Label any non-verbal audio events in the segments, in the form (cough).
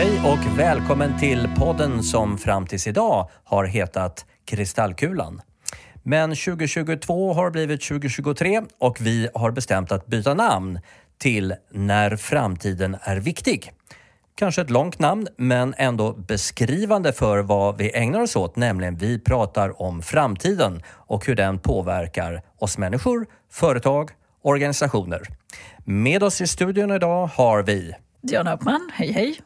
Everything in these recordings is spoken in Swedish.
Hej och välkommen till podden som fram tills idag har hetat Kristallkulan. Men 2022 har blivit 2023 och vi har bestämt att byta namn till När framtiden är viktig. Kanske ett långt namn, men ändå beskrivande för vad vi ägnar oss åt, nämligen vi pratar om framtiden och hur den påverkar oss människor, företag, organisationer. Med oss i studion idag har vi Diana Uppman, hej hej.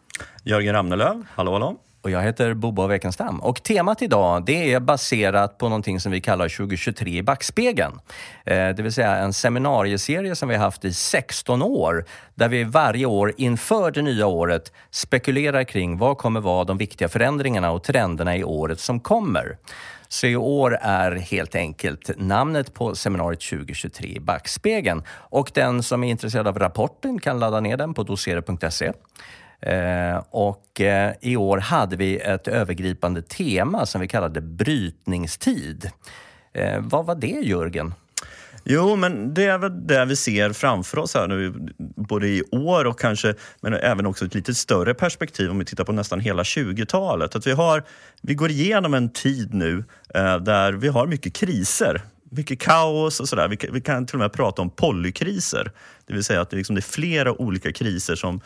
Jörgen Ramnelöv, hallå hallå. Och jag heter Bobo Wekenstam. Och temat idag det är baserat på någonting som vi kallar 2023 i backspegeln. Eh, det vill säga en seminarieserie som vi har haft i 16 år där vi varje år inför det nya året spekulerar kring vad kommer vara de viktiga förändringarna och trenderna i året som kommer. Så i år är helt enkelt namnet på seminariet 2023 i backspegeln. Och den som är intresserad av rapporten kan ladda ner den på dosera.se. Eh, och eh, i år hade vi ett övergripande tema som vi kallade brytningstid. Eh, vad var det Jörgen? Jo, men det är väl det vi ser framför oss här nu, både i år och kanske, men även också ett lite större perspektiv om vi tittar på nästan hela 20-talet. Att vi, har, vi går igenom en tid nu eh, där vi har mycket kriser mycket kaos och sådär. Vi, vi, kan till och med prata om polykriser. Det vill säga att det, liksom, det är flera olika kriser som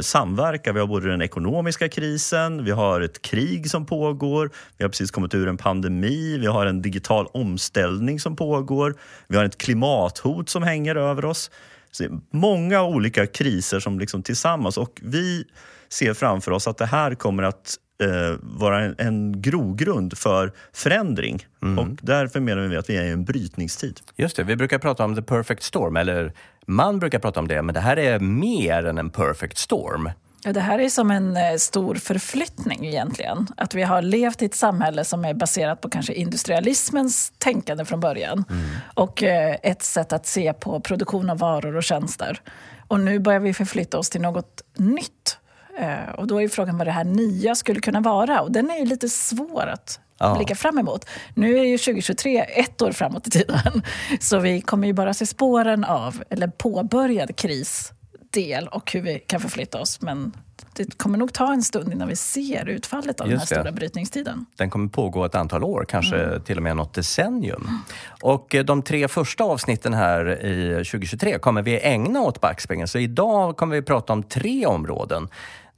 samverkar. Vi har både den ekonomiska krisen, vi har ett krig som pågår, vi har precis kommit ur en pandemi, vi har en digital omställning som pågår, vi har ett klimathot som hänger över oss. Så många olika kriser som liksom tillsammans och vi ser framför oss att det här kommer att eh, vara en, en grogrund för förändring. Mm. Och därför menar vi att vi är i en brytningstid. Just det, vi brukar prata om the perfect storm, eller man brukar prata om det, men det här är mer än en perfect storm. Ja, det här är som en eh, stor förflyttning egentligen. Att vi har levt i ett samhälle som är baserat på kanske industrialismens tänkande från början. Mm. Och eh, ett sätt att se på produktion av varor och tjänster. Och nu börjar vi förflytta oss till något nytt. Eh, och då är frågan vad det här nya skulle kunna vara. Och den är lite svår att ja. blicka fram emot. Nu är ju 2023 ett år framåt i tiden. (laughs) Så vi kommer ju bara se spåren av, eller påbörjad krisdel och hur vi kan förflytta oss. Men det kommer nog ta en stund innan vi ser utfallet av Just den här det. stora brytningstiden. Den kommer pågå ett antal år, kanske mm. till och med något decennium. Mm. Och eh, de tre första avsnitten här i 2023 kommer vi ägna åt backspegeln. Så idag kommer vi prata om tre områden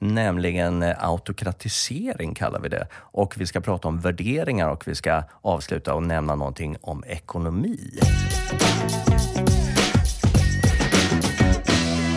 nämligen eh, autokratisering kallar vi det. Och vi ska prata om värderingar och vi ska avsluta och nämna någonting om ekonomi.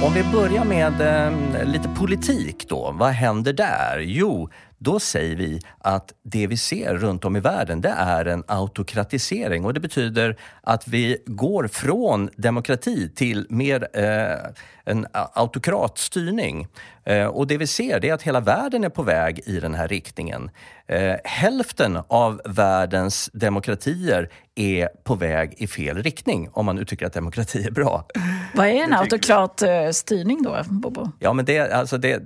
Om vi börjar med eh, lite politik då, vad händer där? Jo, då säger vi att det vi ser runt om i världen det är en autokratisering och det betyder att vi går från demokrati till mer eh, en autokratstyrning. Eh, och det vi ser det är att hela världen är på väg i den här riktningen. Eh, hälften av världens demokratier är på väg i fel riktning, om man nu tycker att demokrati är bra. Vad är en autokratstyrning då, Bobo? Ja, men det, alltså det,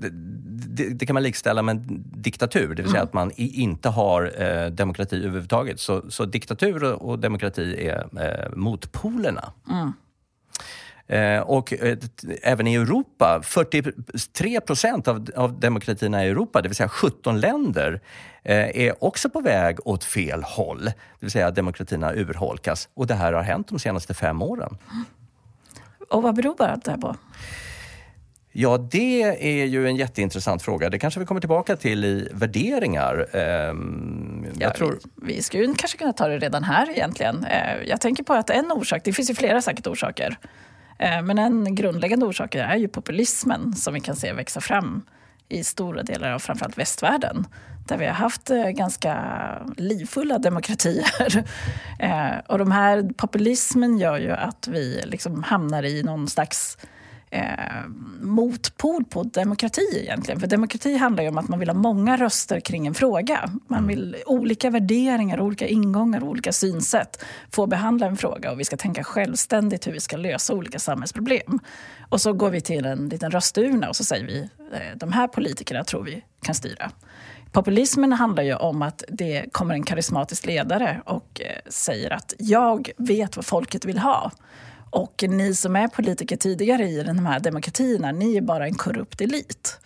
det, det, kan man likställa med en diktatur, det vill säga mm. att man i, inte har eh, demokrati överhuvudtaget. Så, så diktatur och, och demokrati är eh, motpolerna. Mm. Eh, och eh, även i Europa, 43 procent av, av demokratierna i Europa, det vill säga 17 länder, eh, är också på väg åt fel håll. Det vill säga demokratierna urholkas. Och det här har hänt de senaste fem åren. Och vad beror det här på? Ja, det är ju en jätteintressant fråga. Det kanske vi kommer tillbaka till i värderingar. Ehm, jag ja, tror... vi, vi skulle kanske kunna ta det redan här egentligen. Jag tänker på att en orsak, det finns ju flera säkert orsaker, Eh, men en grundläggande orsak är ju populismen som vi kan se växa fram i stora delar av framförallt västvärlden där vi har haft eh, ganska livfulla demokratier. (laughs) Eh, och de här populismen gör ju att vi liksom hamnar i någon slags eh, motpol på demokrati egentligen. För demokrati handlar ju om att man vill ha många röster kring en fråga. Man mm. vill olika värderingar, olika ingångar och olika synsätt få behandla en fråga och vi ska tänka självständigt hur vi ska lösa olika samhällsproblem. Och så går vi till en liten rösturna och så säger vi eh, de här politikerna tror vi kan styra. Populismen handlar ju om att det kommer en karismatisk ledare och eh, säger att jag vet vad folket vill ha. Och ni som är politiker tidigare i de här demokratierna, ni är bara en korrupt elit.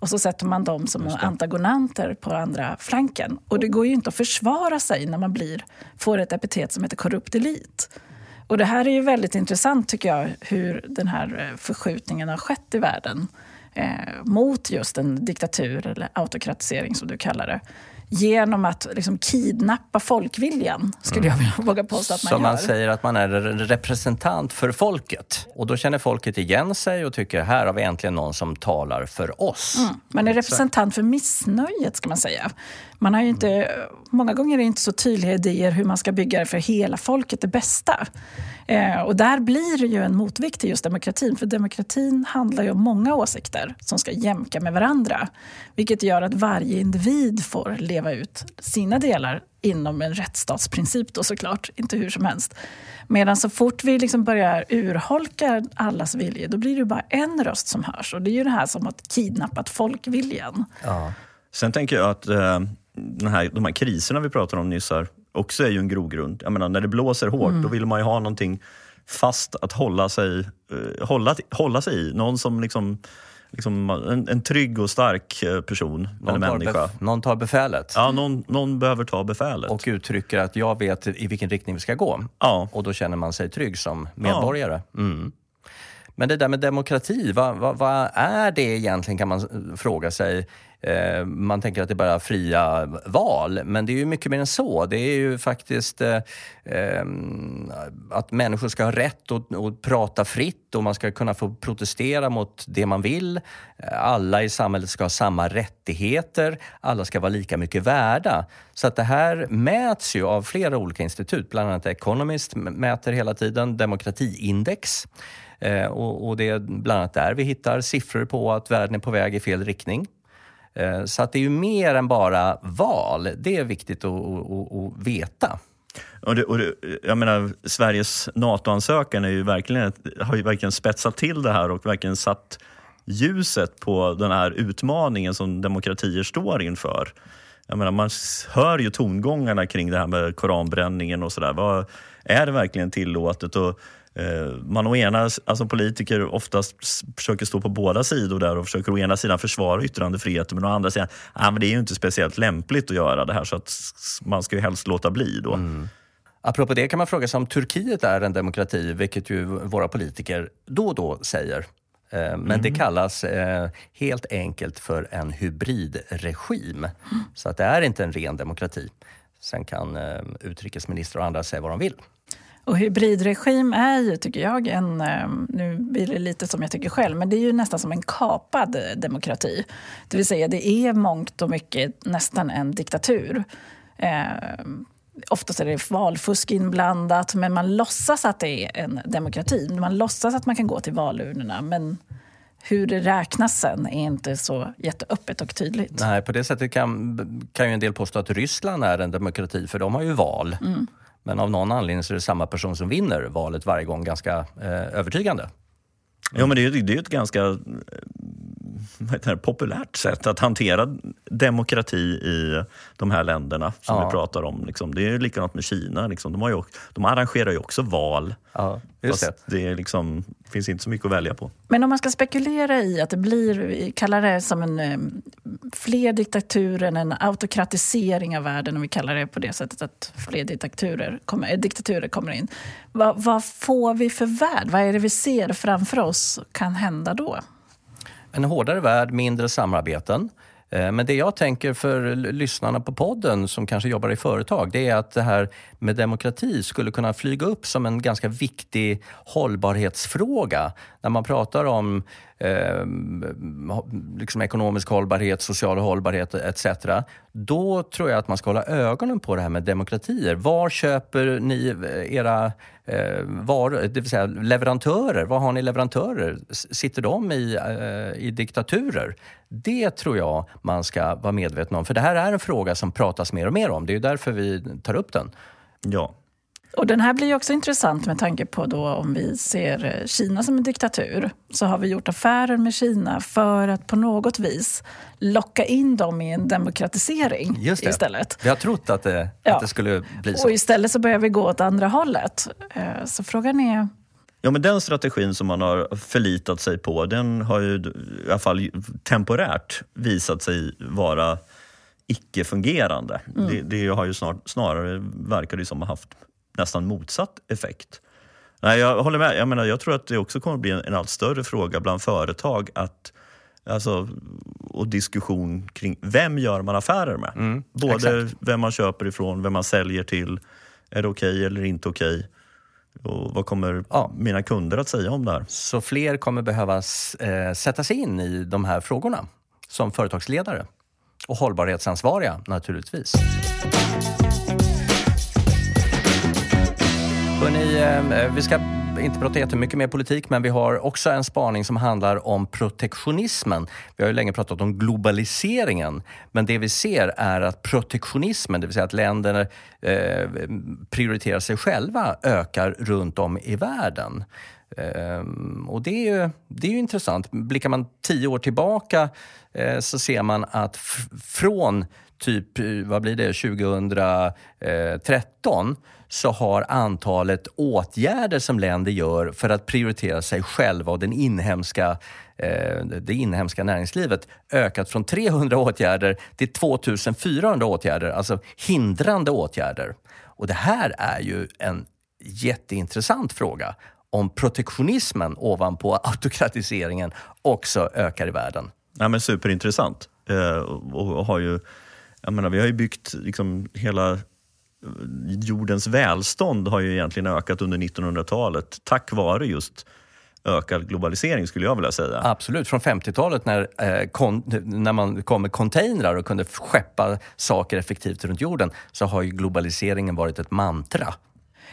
och så sätter man dem som antagonanter på andra flanken. Och det går ju inte att försvara sig när man blir, får ett epitet som heter korrupt elit. Och det här är ju väldigt intressant tycker jag, hur den här eh, förskjutningen har skett i världen eh, mot just en diktatur eller autokratisering som du kallar det genom att liksom kidnappa folkviljan, skulle jag vilja våga påstå att man gör. man säger att man är representant för folket. Och då känner folket igen sig och tycker här har vi äntligen någon som talar för oss. Mm. Man är representant för missnöjet, ska man säga. Man har inte, många gånger är det inte så tydliga idéer hur man ska bygga det för hela folket det bästa. Eh, och där blir det ju en motvikt till just demokratin, för demokratin handlar ju om många åsikter som ska jämka med varandra. Vilket gör att varje individ får leva ut sina delar inom en rättsstatsprincip då såklart, inte hur som helst. Medan så fort vi liksom börjar urholka allas vilja, då blir det bara en röst som hörs. Och det är ju det här som att kidnappat folkviljan. Ja. Sen tänker jag att eh, den här, de här kriserna vi pratade om nyss här, också är ju en grogrund. Jag menar, när det blåser hårt, mm. då vill man ju ha någonting fast att hålla sig, uh, hålla, hålla sig i. Någon som liksom, liksom en, en trygg och stark eh, person, någon eller människa. någon tar befälet. Ja, någon, någon behöver ta befälet. Och uttrycker att jag vet i vilken riktning vi ska gå. Ja. Och då känner man sig trygg som medborgare. Ja. Mm. Men det där med demokrati, vad, vad, vad, är det egentligen kan man fråga sig. Eh, man tänker att det är bara fria val, men det är ju mycket mer än så. Det är ju faktiskt eh, eh, att människor ska ha rätt att, att prata fritt och man ska kunna få protestera mot det man vill. Alla i samhället ska ha samma rättigheter. Alla ska vara lika mycket värda. Så att det här mäts ju av flera olika institut. Bland annat Economist mäter hela tiden demokratiindex. Eh, och, och, det är bland annat där vi hittar siffror på att världen är på väg i fel riktning. Eh, så att det är ju mer än bara val. Det är viktigt att, att, att veta. Och det, och det, jag menar, Sveriges NATO-ansökan är ju verkligen, har ju verkligen spetsat till det här och verkligen satt ljuset på den här utmaningen som demokratier står inför. Jag menar, man hör ju tongångarna kring det här med koranbränningen och sådär. Är det verkligen tillåtet? Och man å ena, alltså politiker oftast försöker stå på båda sidor där och försöker å ena sidan försvara yttrandefriheten men å andra sidan, ah, men det är ju inte speciellt lämpligt att göra det här så att man ska ju helst låta bli då. Mm. Apropå det kan man fråga sig om Turkiet är en demokrati, vilket ju våra politiker då och då säger. Eh, men mm. det kallas eh, helt enkelt för en hybridregim. Mm. Så att det är inte en ren demokrati. Sen kan utrikesministrar och andra säga vad de vill. Och hybridregim är ju, tycker jag, en... Ehm, nu blir det lite som jag tycker själv, men det är ju nästan som en kapad demokrati. Det vill säga, det är mångt och mycket nästan en diktatur. Eh, oftast är det valfusk inblandat, men man låtsas att det är en demokrati. Man låtsas att man kan gå till valurnorna, men hur det räknas sen är inte så jätteöppet och tydligt. Nej, på det sättet kan, kan ju en del påstå att Ryssland är en demokrati, för de har ju val. Mm. Men av någon anledning så är det samma person som vinner valet varje gång ganska eh, övertygande. Mm. Ja, men det är ju det är ett ganska eh, det, populärt sätt att hantera demokrati i de här länderna som ja. vi pratar om. Liksom. Det är likadant med Kina. Liksom. De, har ju, de arrangerar ju också val. Ja, just det. det är liksom, finns inte så mycket att välja på. Men om man ska spekulera i att det blir, vi kallar det som en eh, fler diktaturer, en autokratisering av världen om vi kallar det på det sättet att fler diktaturer kommer, diktaturer kommer in. Vad, vad får vi för värld? Vad är det vi ser framför oss kan hända då? En hårdare värld, mindre samarbeten. Eh, men det jag tänker för lyssnarna på podden som kanske jobbar i företag, det är att det här med demokrati skulle kunna flyga upp som en ganska viktig hållbarhetsfråga. När man pratar om eh, liksom ekonomisk hållbarhet, social hållbarhet etc. Då tror jag att man ska hålla ögonen på det här med demokratier. Var köper ni eh, era eh, varor, det vill säga leverantörer? Var har ni leverantörer? Sitter de i, eh, i diktaturer? Det tror jag man ska vara medveten om. För det här är en fråga som pratas mer och mer om. Det är därför vi tar upp den. Ja, och den här blir också intressant med tanke på då om vi ser eh, Kina som en diktatur. Så har vi gjort affärer med Kina för att på något vis locka in dem i en demokratisering Just det. istället. Vi har trott att det, ja. att det skulle bli så. Och istället så börjar vi gå åt andra hållet. Eh, så frågan är Ja, men den strategin som man har förlitat sig på, den har ju i alla fall temporärt visat sig vara icke-fungerande. Mm. Det, det, har ju snar, snarare, verkar det som, haft nästan motsatt effekt. Nej, jag håller med. Jag, menar, jag tror att det också kommer att bli en, en allt större fråga bland företag att Alltså, och diskussion kring vem gör man affärer med? Mm, Både exakt. vem man köper ifrån, vem man säljer till. Är det okej okay eller inte okej? Okay? Och vad kommer ja. mina kunder att säga om det här? Så fler kommer behöva eh, sätta sig in i de här frågorna som företagsledare och hållbarhetsansvariga naturligtvis. Hörrni, ehm, vi ska inte prata jättemycket mer politik, men vi har också en spaning som handlar om protektionismen. Vi har ju länge pratat om globaliseringen, men det vi ser är att protektionismen, det vill säga att länder eh, prioriterar sig själva, ökar runt om i världen. Um, och det är, ju, det är ju intressant. Blickar man tio år tillbaka eh, så ser man att från typ, eh, vad blir det, 2013 så har antalet åtgärder som länder gör för att prioritera sig själva och den inhemska, eh, det inhemska näringslivet ökat från 300 åtgärder till 2400 åtgärder, alltså hindrande åtgärder. Och det här är ju en jätteintressant fråga om protektionismen ovanpå autokratiseringen också ökar i världen. Ja, men superintressant. Eh, och har ju, jag menar, vi har ju byggt liksom hela eh, jordens välstånd har ju egentligen ökat under 1900-talet tack vare just ökad globalisering skulle jag vilja säga. Absolut, från 50-talet när, eh, kon, när man kom med containrar och kunde skeppa saker effektivt runt jorden så har ju globaliseringen varit ett mantra.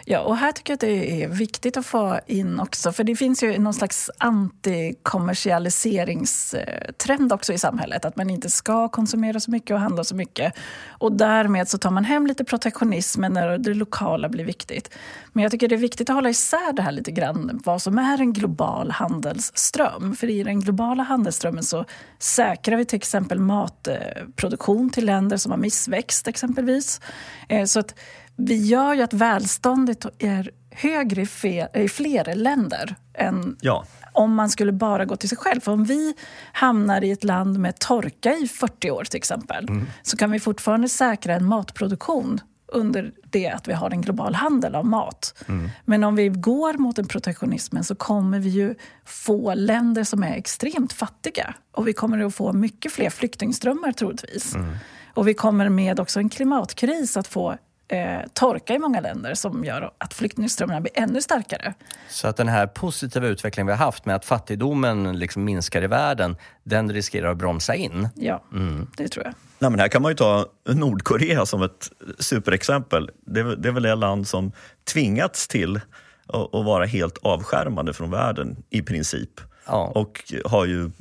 Ja, och här tycker jag att det är viktigt att få in också, för det finns ju någon slags antikommersialiseringstrend också i samhället, att man inte ska konsumera så mycket och handla så mycket. Och därmed så tar man hem lite protektionism när det lokala blir viktigt. Men jag tycker det är viktigt att hålla isär det här lite grann, vad som är en global handelsström. För i den globala handelsströmmen så säkrar vi till exempel matproduktion till länder som har missväxt exempelvis. Eh, så att vi gör ju att välståndet är högre i, fler länder än ja. om man skulle bara gå till sig själv. För om vi hamnar i ett land med torka i 40 år till exempel mm. så kan vi fortfarande säkra en matproduktion under det att vi har en global handel av mat. Mm. Men om vi går mot en protektionismen så kommer vi ju få länder som är extremt fattiga. Och vi kommer att få mycket fler flyktingströmmar troligtvis. Mm. Och vi kommer med också en klimatkris att få eh, torka i många länder som gör att flyktingströmmarna blir ännu starkare. Så att den här positiva utvecklingen vi har haft med att fattigdomen liksom minskar i världen, den riskerar att bromsa in? Ja, mm. det tror jag. Nej, men här kan man ju ta Nordkorea som ett superexempel. Det är, det är väl det land som tvingats till att, att vara helt avskärmade från världen i princip. Ja. Och har ju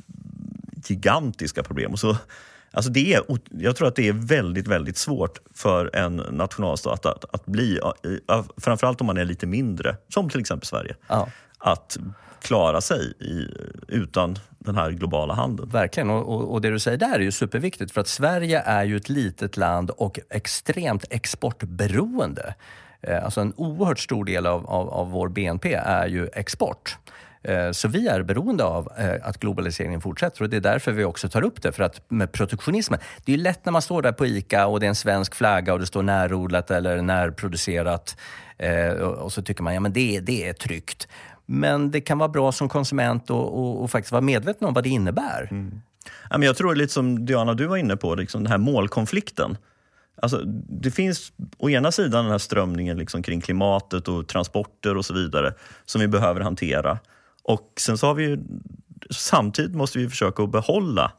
gigantiska problem. Och så Alltså det är, jag tror att det är väldigt, väldigt svårt för en nationalstat att, att bli, framförallt om man är lite mindre, som till exempel Sverige, ja. att klara sig i, utan den här globala handeln. Verkligen, och, och, och, det du säger där är ju superviktigt för att Sverige är ju ett litet land och extremt exportberoende. Eh, alltså en oerhört stor del av, av, av vår BNP är ju export. Eh, så vi är beroende av eh, att globaliseringen fortsätter och det är därför vi också tar upp det. För att med protektionismen, det är lätt när man står där på ICA och det är en svensk flagga och det står närodlat eller närproducerat eh, och så tycker man ja det, det är tryggt. Men det kan vara bra som konsument och, och, och faktiskt vara medveten om vad det innebär. Mm. Jag tror lite som Diana, du var inne på, liksom den här målkonflikten. Alltså, det finns å ena sidan den här strömningen liksom kring klimatet och transporter och så vidare som vi behöver hantera. Och sen så har vi ju, samtidigt måste vi försöka att behålla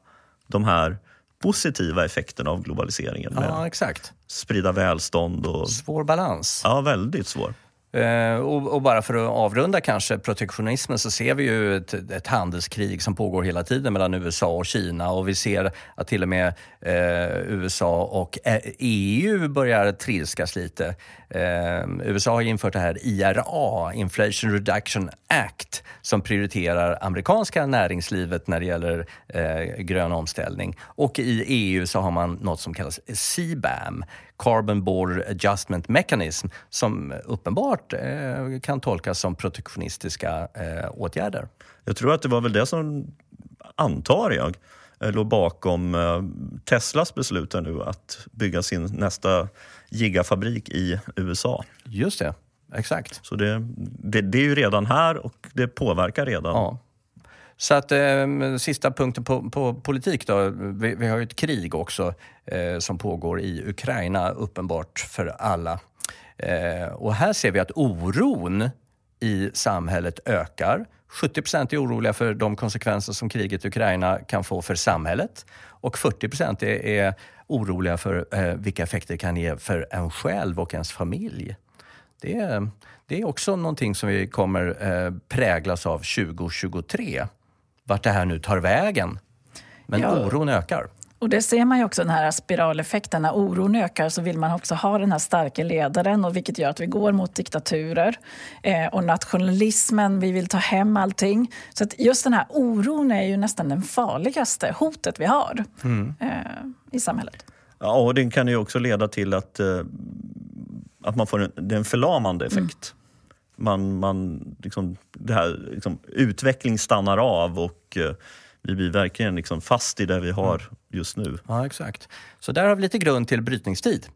de här positiva effekterna av globaliseringen. Ja, exakt. Sprida välstånd och... Svår balans. Ja, väldigt svår. Eh, och, och, bara för att avrunda kanske protektionismen så ser vi ju ett, ett, handelskrig som pågår hela tiden mellan USA och Kina och vi ser att till och med eh, USA och eh, EU börjar trilskas lite. Eh, USA har infört det här IRA, Inflation Reduction Act, som prioriterar amerikanska näringslivet när det gäller eh, grön omställning. Och i EU så har man något som kallas CBAM, Carbon Border Adjustment Mechanism, som uppenbart eh, kan tolkas som protektionistiska eh, åtgärder. Jag tror att det var väl det som, antar jag, eh, låg bakom Teslas beslut nu att bygga sin nästa gigafabrik i USA. Just det, exakt. Så det, det, det är ju redan här och det påverkar redan. Ja. Så att eh, sista punkten på, på politik då. Vi, vi, har ju ett krig också eh, som pågår i Ukraina, uppenbart för alla. Eh, och här ser vi att oron i samhället ökar. 70 procent är oroliga för de konsekvenser som kriget i Ukraina kan få för samhället och 40 procent är, är, oroliga för eh, vilka effekter det kan ge för en själv och ens familj. Det är, det är också någonting som vi kommer eh, präglas av 2023. Vart det här nu tar vägen. Men ja. oron ökar. Och det ser man ju också den här spiraleffekten. När oron ökar så vill man också ha den här starka ledaren och vilket gör att vi går mot diktaturer. Eh, och nationalismen, vi vill ta hem allting. Så att just den här oron är ju nästan den farligaste hotet vi har mm. eh, i samhället. Ja, och den kan ju också leda till att, eh, att man får en, en förlamande effekt. Mm. Man, man, liksom, det här, liksom, utveckling stannar av och eh, vi blir verkligen liksom fast i det vi har just nu. Ja, exakt. Så där har vi lite grund till brytningstid.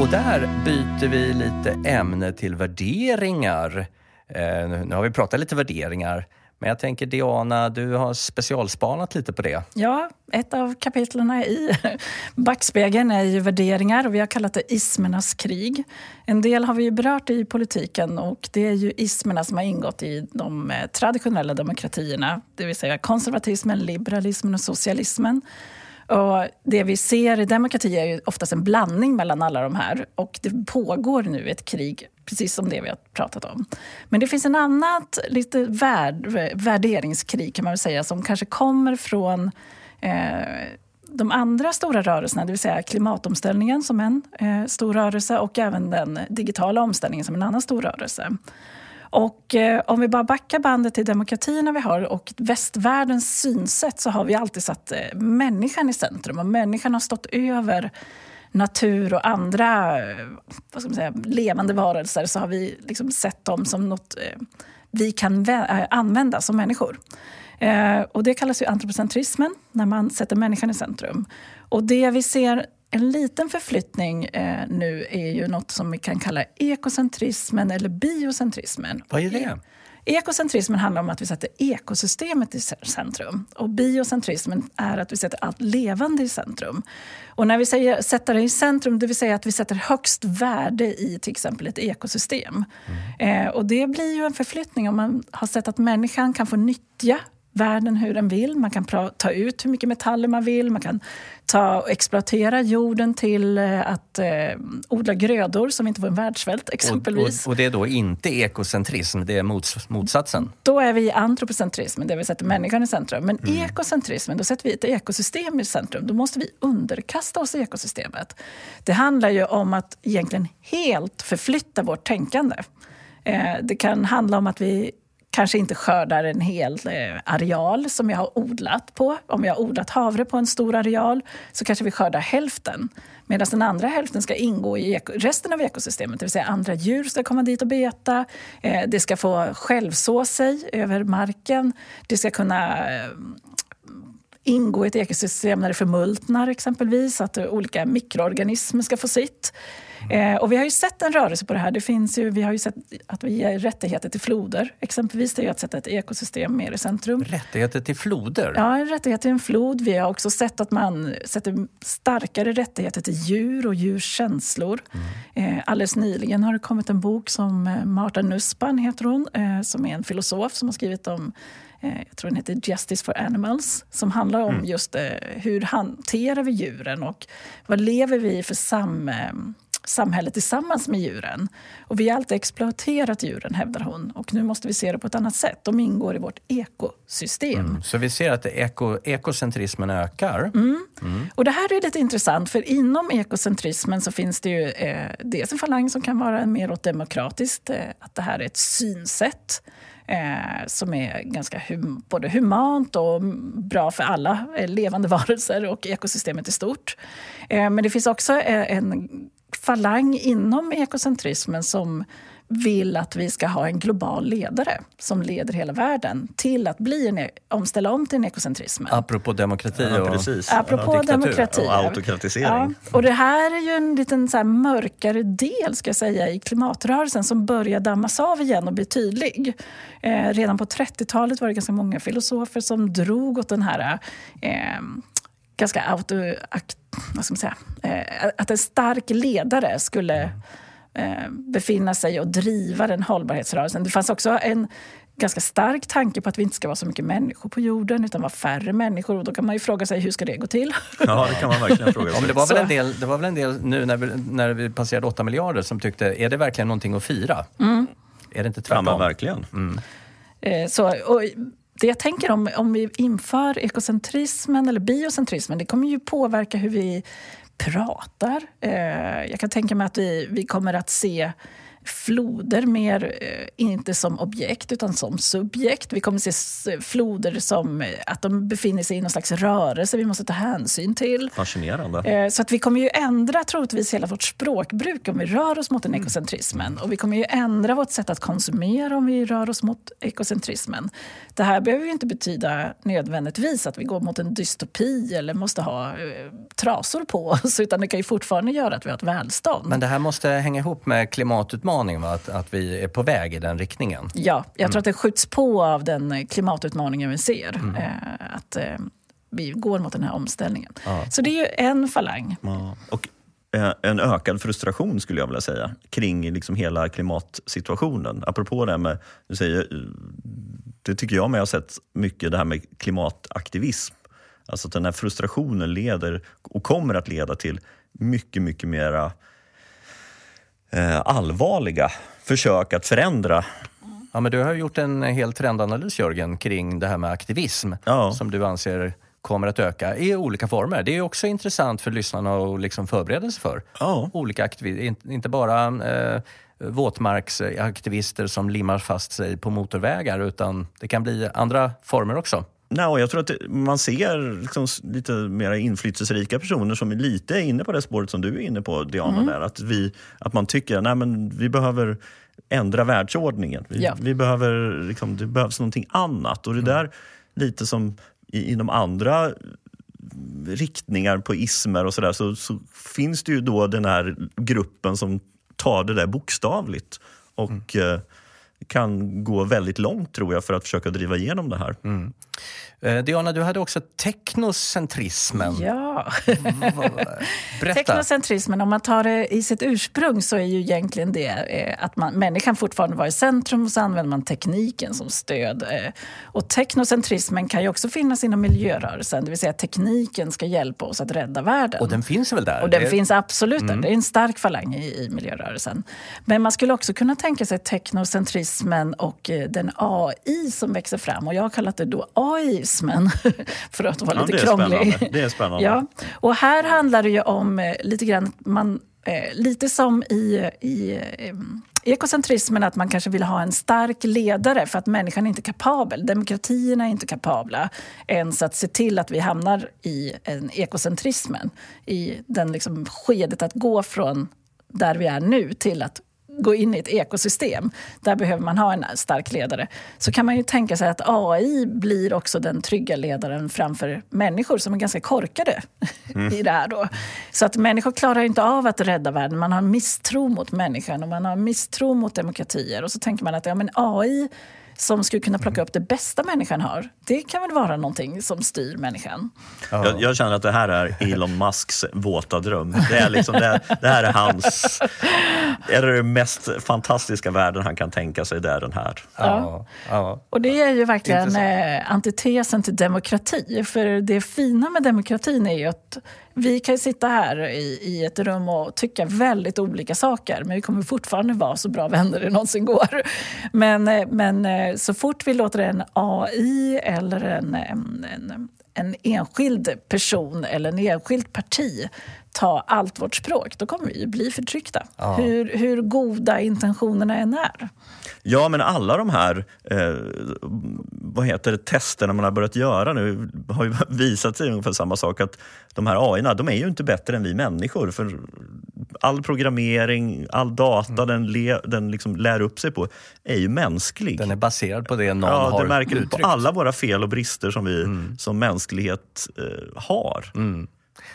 Och där byter vi lite ämne till värderingar. Eh, nu har vi pratat lite värderingar. Men jag tänker Diana, du har specialspanat lite på det. Ja, ett av kapitlen i (laughs) Backspegeln är ju värderingar och vi har kallat det ismernas krig. En del har vi ju berört i politiken och det är ju ismerna som har ingått i de eh, traditionella demokratierna, det vill säga konservatismen, liberalismen och socialismen. Och det vi ser i demokrati är ju oftast en blandning mellan alla de här och det pågår nu ett krig precis som det vi har pratat om. Men det finns en annat lite värd, värderingskrig kan man väl säga som kanske kommer från eh, de andra stora rörelserna, det vill säga klimatomställningen som en eh, stor rörelse och även den digitala omställningen som en annan stor rörelse. Och eh, om vi bara backar bandet till demokratierna vi har och västvärldens synsätt så har vi alltid satt eh, människan i centrum och människan har stått över natur och andra vad ska man säga, levande varelser så har vi liksom sett dem som något eh, vi kan eh, använda som människor. Eh, och det kallas ju antropocentrismen, när man sätter människan i centrum. Och det vi ser en liten förflyttning eh, nu är ju något som vi kan kalla ekocentrismen eller biocentrismen. Vad är det? Ekocentrismen handlar om att vi sätter ekosystemet i centrum. Och biocentrismen är att vi sätter allt levande i centrum. Och när vi säger sätta det i centrum, det vill säga att vi sätter högst värde i till exempel ett ekosystem. Mm. Eh, och det blir ju en förflyttning om man har sett att människan kan få nyttja världen hur den vill. Man kan ta ut hur mycket metaller man vill. Man kan ta och exploatera jorden till eh, att eh, odla grödor som inte får en världssvält exempelvis. Och, och, och, det är då inte ekocentrism, det är mots, motsatsen? Då är vi i antropocentrismen, där vi sätter människan i centrum. Men mm. ekocentrismen, då sätter vi ett ekosystem i centrum. Då måste vi underkasta oss ekosystemet. Det handlar ju om att egentligen helt förflytta vårt tänkande. Eh, det kan handla om att vi kanske inte skördar en hel eh, areal som jag har odlat på. Om jag har odlat havre på en stor areal så kanske vi skördar hälften. Medan den andra hälften ska ingå i resten av ekosystemet. Det vill säga andra djur ska komma dit och beta. Eh, det ska få självså sig över marken. Det ska kunna eh, ingå i ett ekosystem när det förmultnar exempelvis. Att olika mikroorganismer ska få sitt. Eh, och vi har ju sett en rörelse på det här. Det finns ju, vi har ju sett att vi ger rättigheter till floder. Exempelvis det är att sätta ett ekosystem mer i centrum. Rättigheter till floder? Ja, en rättighet till en flod. Vi har också sett att man sätter starkare rättigheter till djur och djurs känslor. Mm. Eh, alldeles nyligen har det kommit en bok som eh, Marta Nussbaum heter hon, eh, som är en filosof som har skrivit om eh, jag tror den heter Justice for Animals, som handlar om mm. just eh, hur hanterar vi djuren och vad lever vi för sam samhället tillsammans med djuren. Och vi har alltid exploaterat djuren, hävdar hon. Och nu måste vi se det på ett annat sätt. De ingår i vårt ekosystem. Mm, så vi ser att eko, ekocentrismen ökar? Mm. Mm. Och det här är lite intressant, för inom ekocentrismen så finns det ju eh, dels en falang som kan vara mer åt demokratiskt, eh, att det här är ett synsätt eh, som är ganska hum både humant och bra för alla eh, levande (laughs) varelser och ekosystemet i stort. Eh, men det finns också en falang inom ekocentrismen som vill att vi ska ha en global ledare som leder hela världen till att bli en, e- omställa om till en ekocentrism. Apropå demokrati och, ja, precis. Apropå ja, demokrati. Och autokratisering. Ja, och det här är ju en liten så mörkare del ska jag säga, i klimatrörelsen som börjar dammas av igen och bli tydlig. Eh, redan på 30-talet var det ganska många filosofer som drog åt den här eh, ganska auto, vad ska man säga, eh, att en stark ledare skulle eh, befinna sig och driva den hållbarhetsrörelsen. Det fanns också en ganska stark tanke på att vi inte ska vara så mycket människor på jorden utan vara färre människor. Och då kan man ju fråga sig hur ska det gå till? (laughs) Ja, det kan man verkligen fråga sig. Ja, men det, var väl en del, det var väl en del nu när vi, när vi passerade 8 miljarder som tyckte, är det verkligen någonting att fira? Mm. Är det inte tvärtom? Ja, men verkligen. Mm. Eh, så, och det jag tänker om, om vi inför ekocentrismen eller biocentrismen, det kommer ju påverka hur vi pratar. Eh, jag kan tänka mig att vi, vi kommer att se floder mer, eh, inte som objekt utan som subjekt. Vi kommer att se floder som eh, att de befinner sig i någon slags rörelse vi måste ta hänsyn till. Fascinerande. Eh, så att vi kommer ju ändra troligtvis hela vårt språkbruk om vi rör oss mot den mm. ekocentrismen. Och vi kommer ju ändra vårt sätt att konsumera om vi rör oss mot ekocentrismen. Det här behöver ju inte betyda nödvändigtvis att vi går mot en dystopi eller måste ha trasor på oss utan det kan ju fortfarande göra att vi har ett välstånd. Men det här måste hänga ihop med klimatutmaningen utmaning, va? Att, att vi är på väg i den riktningen. Ja, jag tror mm. att det skjuts på av den klimatutmaningen vi ser. Mm. Eh, att eh, vi går mot den här omställningen. Ja. Så det är ju en falang. Ja. Och eh, en ökad frustration skulle jag vilja säga kring liksom hela klimatsituationen. Apropå det med, du säger, det tycker jag mig ha sett mycket, det här med klimataktivism. Alltså att den här frustrationen leder och kommer att leda till mycket, mycket mera eh, allvarliga försök att förändra. Ja, men du har gjort en hel trendanalys Jörgen kring det här med aktivism ja. som du anser kommer att öka i olika former. Det är också intressant för lyssnarna att liksom förbereda sig för. Ja. Olika aktivister, inte bara eh, våtmarksaktivister som limmar fast sig på motorvägar utan det kan bli andra former också. No, jag tror att man ser liksom lite mer inflytelserika personer som är lite inne på det spåret som du är inne på, Diana. Mm. Där, att, vi, att man tycker att vi behöver ändra världsordningen. Vi, ja. vi behöver, liksom, det behövs någonting annat. Och det mm. där lite som i, inom andra riktningar på ismer och sådär så, så, finns det ju då den här gruppen som tar det där bokstavligt. Och mm. Kan gå väldigt långt tror jag för att försöka driva igenom det här. Mm. Eh, Diana, du hade också teknocentrismen. Ja. (laughs) Berätta. Teknocentrismen, om man tar det i sitt ursprung så är ju egentligen det eh, att man, människan fortfarande var i centrum och så använder man tekniken som stöd. Eh. Och teknocentrismen kan ju också finnas inom miljörörelsen, det vill säga att tekniken ska hjälpa oss att rädda världen. Och den finns väl där? Och den det... finns absolut mm. där. Det är en stark falang i, i miljörörelsen. Men man skulle också kunna tänka sig teknocentrismen och den AI som växer fram. Och jag har kallat det då AI kommunismen, (laughs) för att vara ja, lite krånglig. Det är spännande. Ja. Och här handlar det ju om eh, lite grann, man, eh, lite som i, i eh, ekocentrismen, att man kanske vill ha en stark ledare för att människan är inte kapabel. Demokratierna är inte kapabla ens att se till att vi hamnar i en ekocentrismen. I den liksom skedet att gå från där vi är nu till att gå in i ett ekosystem, där behöver man ha en stark ledare, så kan man ju tänka sig att AI blir också den trygga ledaren framför människor som är ganska korkade mm. (laughs) i det här. Då. Så att människor klarar inte av att rädda världen. Man har misstro mot människan och man har misstro mot demokratier. Och så tänker man att ja, men AI som skulle kunna plocka upp det bästa människan har. Det kan väl vara någonting som styr människan. Ja. Jag, jag, känner att det här är Elon Musks våta dröm. Det, är liksom, det, det här är hans... Är det mest fantastiska världen han kan tänka sig, det är den här. Ja. ja. Och det är ju verkligen eh, antitesen till demokrati. För det fina med demokratin är ju att vi kan sitta här i, i ett rum och tycka väldigt olika saker men vi kommer fortfarande vara så bra vänner det någonsin går. Men, eh, men eh, så fort vi låter en AI eller eh, en, en, en enskild person eller en enskilt parti ta allt vårt språk, då kommer vi ju bli förtryckta. Ja. Hur, hur goda intentionerna än är. Ja, men alla de här eh, vad heter det, testerna man har börjat göra nu har ju (laughs) visat sig ungefär samma sak. att De här AI de är ju inte bättre än vi människor. För all programmering, all data mm. den, le, den liksom lär upp sig på är ju mänsklig. Den är baserad på det någon ja, har det märker uttryckt. på alla våra fel och brister som vi mm. som mänsklighet eh, har. Mm.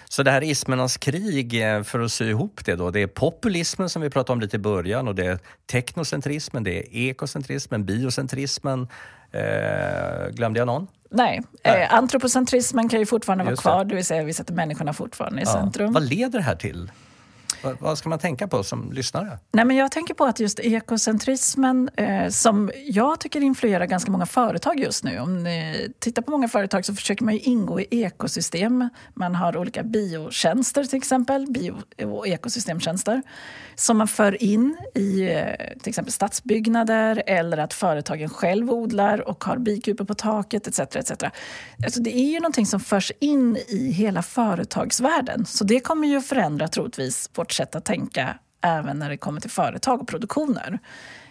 Så det här ismernas krig, eh, för att sy ihop det då, det är populismen som vi pratade om lite i början och det är teknocentrismen, det är ekocentrismen, biocentrismen. Eh, glömde jag någon? Nej, Eh, antropocentrismen kan ju fortfarande Just vara kvar, det. det vill säga vi sätter människorna fortfarande i ja. centrum. Vad leder det här till? Vad ska man tänka på som lyssnare? Nej, men jag tänker på att just ekocentrismen, eh, som jag tycker influerar ganska många företag just nu. Om ni tittar på många företag så försöker man ingå i ekosystem. Man har olika biotjänster till exempel, bio och ekosystemtjänster som man för in i eh, till exempel stadsbyggnader eller att företagen själv odlar och har bikupor på taket etc. etc. Alltså det är ju någonting som förs in i hela företagsvärlden. Så det kommer ju att förändra troligtvis vårt sätt att tänka även när det kommer till företag och produktioner.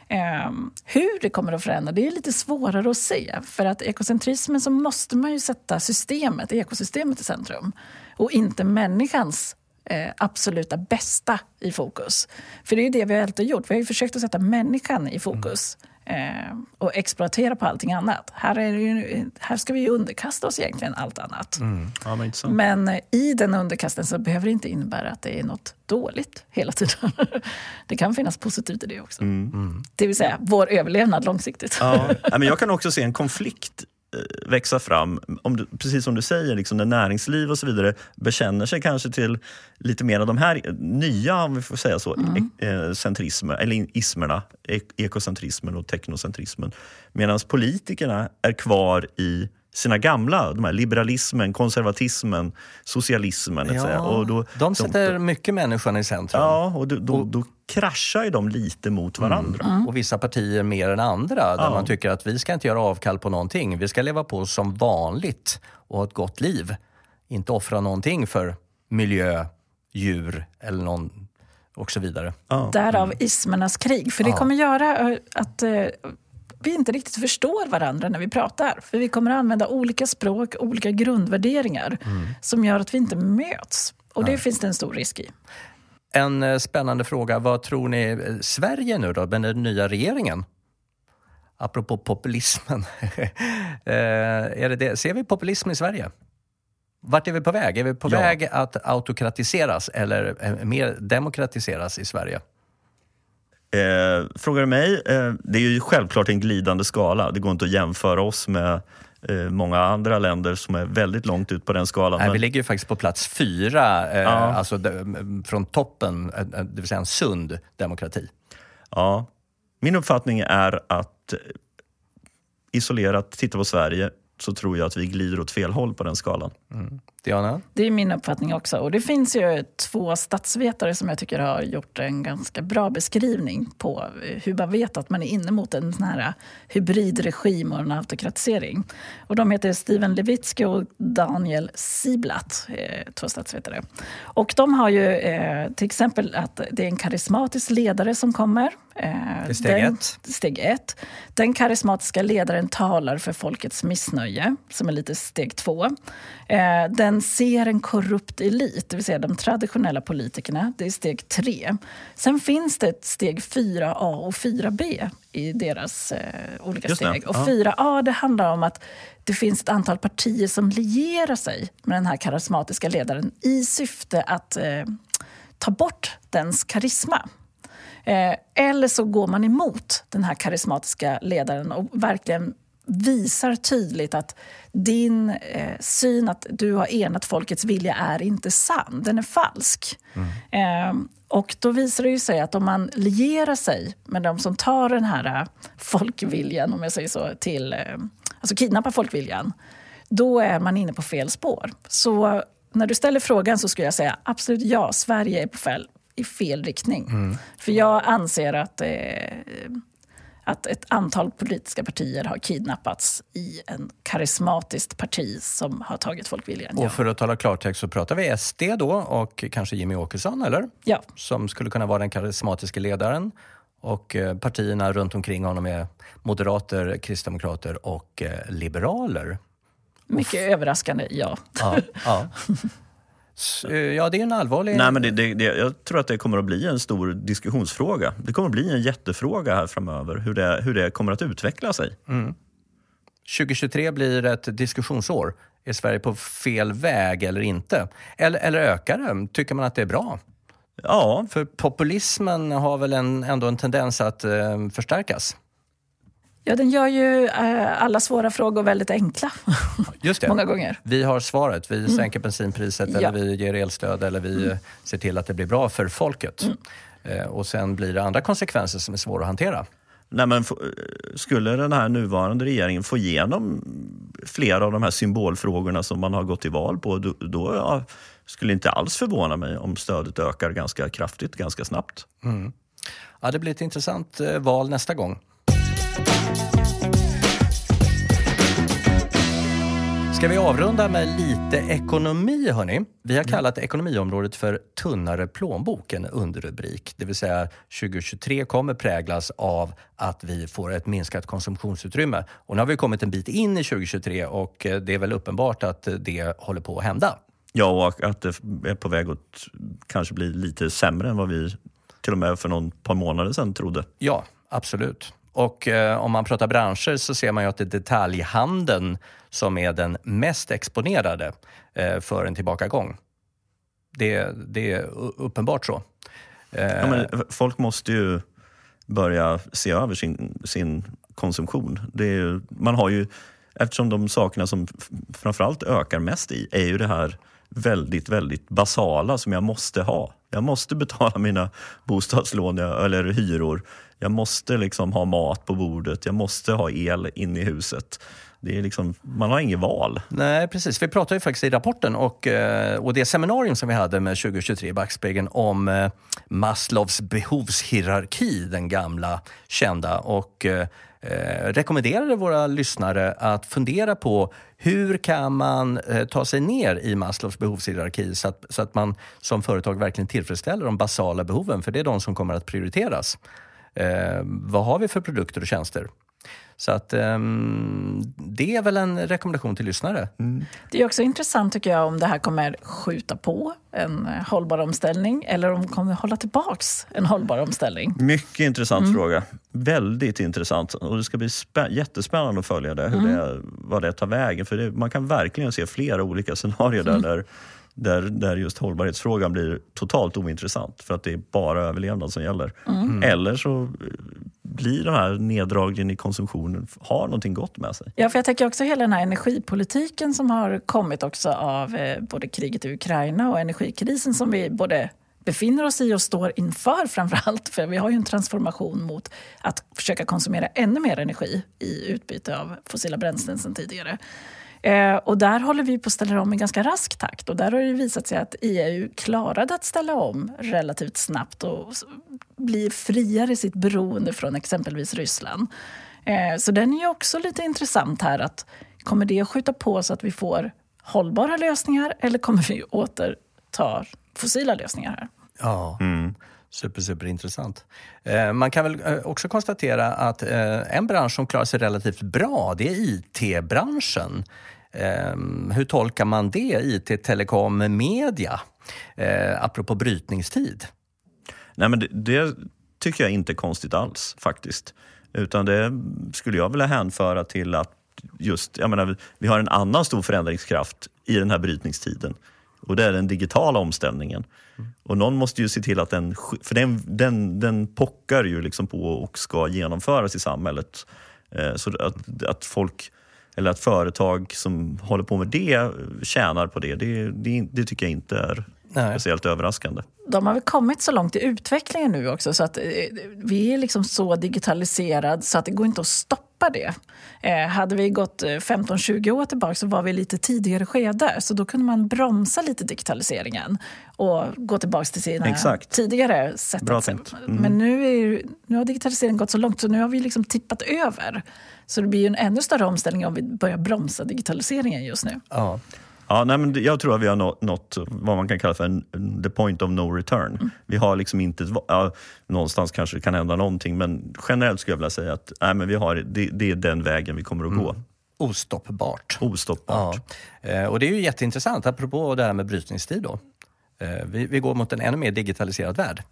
Eh, hur det kommer att förändra det är lite svårare att se. För att ekocentrismen så måste man ju sätta systemet, ekosystemet i centrum och inte människans eh, absoluta bästa i fokus. För det är ju det vi alltid gjort. Vi har ju försökt att sätta människan i fokus. Mm. Eh, och exploatera på allting annat. Här, är ju, här ska vi ju underkasta oss egentligen allt annat. Mm. Ja, men, men eh, i den underkastelsen behöver det inte innebära att det är något dåligt hela tiden. (laughs) det kan finnas positivt i det också. Mm. Mm. Det vill säga vår överlevnad långsiktigt. Ja, (laughs) men jag kan också se en konflikt växa fram, om du, precis som du säger, liksom när näringsliv och så vidare bekänner sig kanske till lite mer av de här nya, om vi får säga så, mm. e eh, centrismer, eller ismerna, ekocentrismen och teknocentrismen. Medan politikerna är kvar i sina gamla, de här liberalismen, konservatismen, socialismen. Ja, och då, de sätter de, mycket människan i centrum. Ja, och då, då, då kraschar ju de lite mot mm. varandra. Mm. Mm. Och vissa partier mer än andra, där ja. man tycker att vi ska inte göra avkall på någonting. Vi ska leva på som vanligt och ha ett gott liv. Inte offra någonting för miljö, djur eller någon och så vidare. Ja. Därav ismernas krig. För det kommer göra att eh, vi inte riktigt förstår varandra när vi pratar. För vi kommer att använda olika språk, olika grundvärderingar mm. som gör att vi inte möts. Och det Nej. finns det en stor risk i. En eh, spännande fråga. Vad tror ni eh, Sverige nu då, med den nya regeringen? Apropå populismen. (laughs) Eh, är det det? Ser vi populism i Sverige? Vart är vi på väg? Är vi på ja. väg att autokratiseras eller mer demokratiseras i Sverige? Eh, frågar du mig, eh, det är ju självklart en glidande skala. Det går inte att jämföra oss med eh, många andra länder som är väldigt långt ut på den skalan. Nej, men... Vi ligger ju faktiskt på plats fyra, eh, ja. alltså från toppen, eh, eh, det vill säga en sund demokrati. Ja, min uppfattning är att isolerat titta på Sverige så tror jag att vi glider åt fel håll på den skalan. Mm. Diana? Det är min uppfattning också. Och det finns ju två statsvetare som jag tycker har gjort en ganska bra beskrivning på hur man vet att man är inne mot en sån här hybridregim och en autokratisering. Och de heter Steven Levitsky och Daniel Siblat, eh, två statsvetare. Och de har ju eh, till exempel att det är en karismatisk ledare som kommer. Eh, det är steg den, ett. Steg ett. Den karismatiska ledaren talar för folkets missnöje, som är lite steg två. Den den ser en korrupt elit, det vill säga de traditionella politikerna. Det är steg tre. Sen finns det ett steg 4A och 4B i deras eh, olika steg. Och 4A det handlar om att det finns ett antal partier som lierar sig med den här karismatiska ledaren i syfte att eh, ta bort dens karisma. Eh, eller så går man emot den här karismatiska ledaren och verkligen visar tydligt att din eh, syn att du har enat folkets vilja är inte sann, den är falsk. Mm. Eh, och då visar det sig att om man lierar sig med de som tar den här eh, folkviljan, om jag säger så, till, eh, alltså kidnappar folkviljan, då är man inne på fel spår. Så när du ställer frågan så skulle jag säga absolut ja, Sverige är på fel, i fel riktning. Mm. För jag anser att, eh, att ett antal politiska partier har kidnappats i en karismatiskt parti som har tagit folkviljan. Och för att tala klartext så pratar vi SD då och kanske Jimmy Åkesson, eller? Ja. Som skulle kunna vara den karismatiska ledaren. Och eh, partierna runt omkring honom är moderater, kristdemokrater och eh, liberaler. Mycket Uff. överraskande, ja. ja, ja. (laughs) Eh, ja, det är en allvarlig... Nej, men det, det, det, jag tror att det kommer att bli en stor diskussionsfråga. Det kommer att bli en jättefråga här framöver, hur det, hur det kommer att utveckla sig. Mm. 2023 blir ett diskussionsår. Är Sverige på fel väg eller inte? Eller, eller ökar det? Tycker man att det är bra? Ja. För populismen har väl en, ändå en tendens att eh, förstärkas? Ja, den gör ju eh, alla svåra frågor väldigt enkla. Just det. (laughs) Många gånger. Vi har svaret. Vi mm. sänker bensinpriset ja. eller vi ger elstöd eller vi mm. ser till att det blir bra för folket. Mm. Eh, och sen blir det andra konsekvenser som är svåra att hantera. Nej, men skulle den här nuvarande regeringen få igenom flera av de här symbolfrågorna som man har gått till val på, då, då ja, skulle inte alls förvåna mig om stödet ökar ganska kraftigt, ganska snabbt. Mm. Ja, det blir ett intressant eh, val nästa gång. Ska vi avrunda med lite ekonomi, hörni? Vi har kallat ekonomiområdet för tunnare plånbok, en underrubrik. Det vill säga 2023 kommer präglas av att vi får ett minskat konsumtionsutrymme. Och nu har vi kommit en bit in i 2023 och det är väl uppenbart att det håller på att hända. Ja, och att det är på väg att kanske bli lite sämre än vad vi till och med för någon par månader sedan trodde. Ja, absolut. Och eh, om man pratar branscher så ser man ju att det är detaljhandeln som är den mest exponerade eh, för en tillbakagång. Det, det är uppenbart så. Eh, ja, men folk måste ju börja se över sin, sin konsumtion. Det är, man har ju, eftersom de sakerna som framförallt ökar mest i är ju det här väldigt, väldigt basala som jag måste ha. Jag måste betala mina bostadslån eller hyror. Jag måste liksom ha mat på bordet. Jag måste ha el in i huset. Det är liksom, man har inget val. Nej, precis. Vi pratade ju faktiskt i rapporten och, eh, och det seminarium som vi hade med 2023 i Backspegeln om eh, Maslows behovshierarki, den gamla kända. Och eh, eh, rekommenderade våra lyssnare att fundera på hur kan man eh, ta sig ner i Maslows behovshierarki så att, så att man som företag verkligen tillfredsställer de basala behoven, för det är de som kommer att prioriteras. Eh, vad har vi för produkter och tjänster? Så att um, det är väl en rekommendation till lyssnare. Mm. Det är också intressant tycker jag om det här kommer skjuta på en hållbar omställning eller om det kommer hålla tillbaks en hållbar omställning. Mycket intressant mm. fråga. Väldigt intressant. Och det ska bli jättespännande att följa det, hur mm. det, vad det tar vägen. För det, man kan verkligen se flera olika scenarier där, mm. Där där, just hållbarhetsfrågan blir totalt ointressant för att det är bara överlevnad som gäller. Mm. Eller så blir den här neddragningen i konsumtionen, har någonting gott med sig. Ja, för jag tänker också hela den här energipolitiken som har kommit också av eh, både kriget i Ukraina och energikrisen som vi både befinner oss i och står inför framför allt. (laughs) För vi har ju en transformation mot att försöka konsumera ännu mer energi i utbyte av fossila bränslen sen tidigare. Eh, och där håller vi på att ställa om i ganska rask takt och där har det visat sig att EU klarade att ställa om relativt snabbt och bli friare i sitt beroende från exempelvis Ryssland. Eh, så den är ju också lite intressant här. att Kommer det att skjuta på så att vi får hållbara lösningar eller kommer vi återta fossila lösningar här? Ja. Mm. Super, super intressant. Eh, man kan väl eh, också konstatera att eh, en bransch som klarar sig relativt bra, det är IT-branschen. Hur tolkar man det? IT, telekom, media? Apropå brytningstid. Nej, men det, det, tycker jag inte är konstigt alls faktiskt. Utan det skulle jag vilja hänföra till att just, jag menar, vi har en annan stor förändringskraft i den här brytningstiden. Och det är den digitala omställningen. Mm. Och någon måste ju se till att den, för den, den, den pockar ju liksom på och ska genomföras i samhället. Eh, så att, att folk eller att företag som håller på med det tjänar på det, det, det, det tycker jag inte är Nej. speciellt överraskande. De har väl kommit så långt i utvecklingen nu också så att eh, vi är liksom så digitaliserade så att det går inte att stoppa stoppa det. Eh, hade vi gått 15-20 år tillbaka så var vi lite tidigare skede så då kunde man bromsa lite digitaliseringen och gå tillbaka till sina Exakt. tidigare sätt. Bra tänkt. Mm. Men nu, är, nu har digitaliseringen gått så långt så nu har vi liksom tippat över. Så det blir en ännu större omställning om vi börjar bromsa digitaliseringen just nu. Ja. Ja, nej, men jag tror att vi har nått vad man kan kalla för en, the point of no return. Mm. Vi har liksom inte, ja, någonstans kanske det kan hända någonting men generellt skulle jag vilja säga att nej, men vi har, det, det är den vägen vi kommer att mm. gå. Ostoppbart. Ostoppbart. Ja. Eh, och det är ju jätteintressant, apropå det här med brytningstid. Då. Eh, vi, vi går mot en ännu mer digitaliserad värld.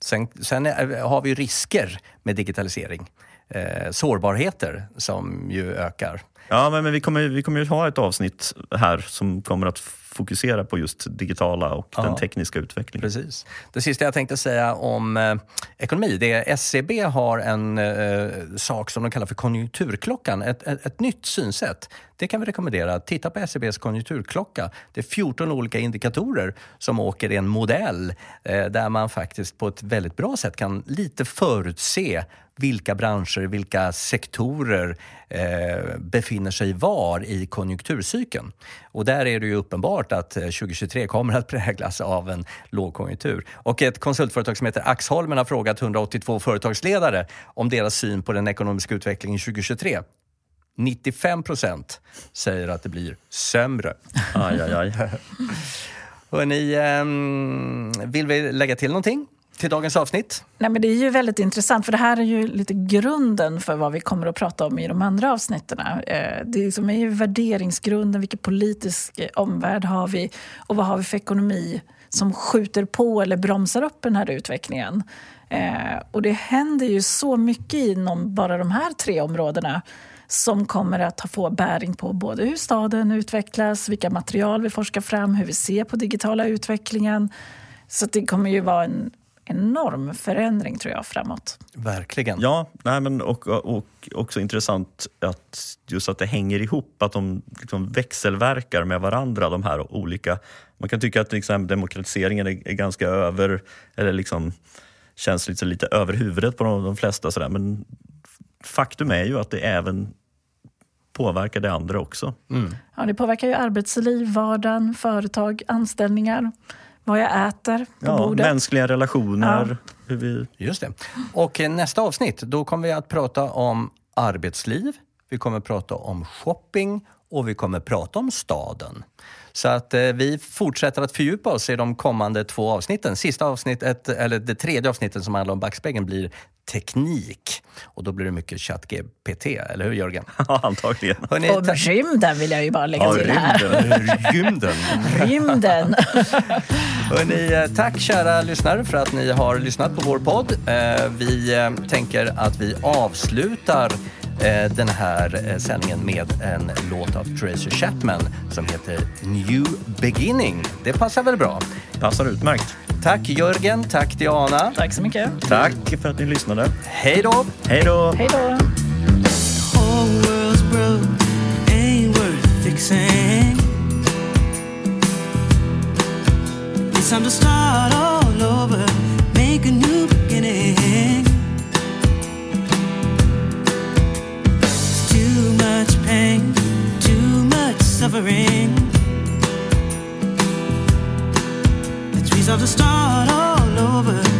Sen, sen har vi risker med digitalisering. Eh, sårbarheter som ju ökar. Ja, men, men vi kommer, vi kommer ju ha ett avsnitt här som kommer att fokusera på just digitala och ja, den tekniska utvecklingen. Precis. Det sista jag tänkte säga om eh, ekonomi, det är SCB e har en eh, sak som de kallar för konjunkturklockan, ett, ett, ett, nytt synsätt. Det kan vi rekommendera. Titta på SCBs konjunkturklocka. Det är 14 olika indikatorer som åker i en modell eh, där man faktiskt på ett väldigt bra sätt kan lite förutse vilka branscher, vilka sektorer eh, befinner sig var i konjunkturcykeln. Och där är det ju uppenbart att eh, 2023 kommer att präglas av en lågkonjunktur. Och ett konsultföretag som heter Axholmen har frågat 182 företagsledare om deras syn på den ekonomiska utvecklingen 2023. 95 procent säger att det blir sämre. Aj, aj, aj. (laughs) Hörrni, eh, vill vi lägga till någonting? till dagens avsnitt? Nej, men det är ju väldigt intressant, för det här är ju lite grunden för vad vi kommer att prata om i de andra avsnitten. Eh, det är, är ju värderingsgrunden, vilken politisk eh, omvärld har vi och vad har vi för ekonomi som skjuter på eller bromsar upp den här utvecklingen. Eh, och det händer ju så mycket inom bara de här tre områdena som kommer att få bäring på både hur staden utvecklas, vilka material vi forskar fram, hur vi ser på digitala utvecklingen. Så det kommer ju vara en enorm förändring tror jag framåt. Verkligen. Ja, nej, men och, och också intressant att just att det hänger ihop, att de liksom växelverkar med varandra de här olika. Man kan tycka att exempel, demokratiseringen är, är ganska över, eller liksom känns lite, lite över huvudet på de, de flesta sådär. men faktum är ju att det även påverkar det andra också. Mm. Ja, det påverkar ju arbetsliv, vardagen, företag, anställningar vad jag äter på ja, bordet. Mänskliga relationer. Ja. Hur vi... Just det. Och nästa avsnitt, då kommer vi att prata om arbetsliv, vi kommer att prata om shopping och vi kommer att prata om staden. Så att eh, vi fortsätter att fördjupa oss i de kommande två avsnitten. Sista avsnittet, eller det tredje avsnittet som handlar om backspegeln blir teknik. Och då blir det mycket ChatGPT, eller hur Jörgen? (laughs) Ja, antagligen. Hörrni, och rymden vill jag ju bara lägga ja, till här. Rymden. rymden. (laughs) Hörrni, eh, tack kära lyssnare för att ni har lyssnat på vår podd. Eh, vi eh, tänker att vi avslutar den här sändningen med en låt av Tracy Chapman som heter New Beginning. Det passar väl bra? Passar utmärkt. Tack Jörgen, tack Diana. Tack så mycket. Tack för att ni lyssnade. Hej då! Hej då! Hej då! It's time to start much suffering. resolve to start all over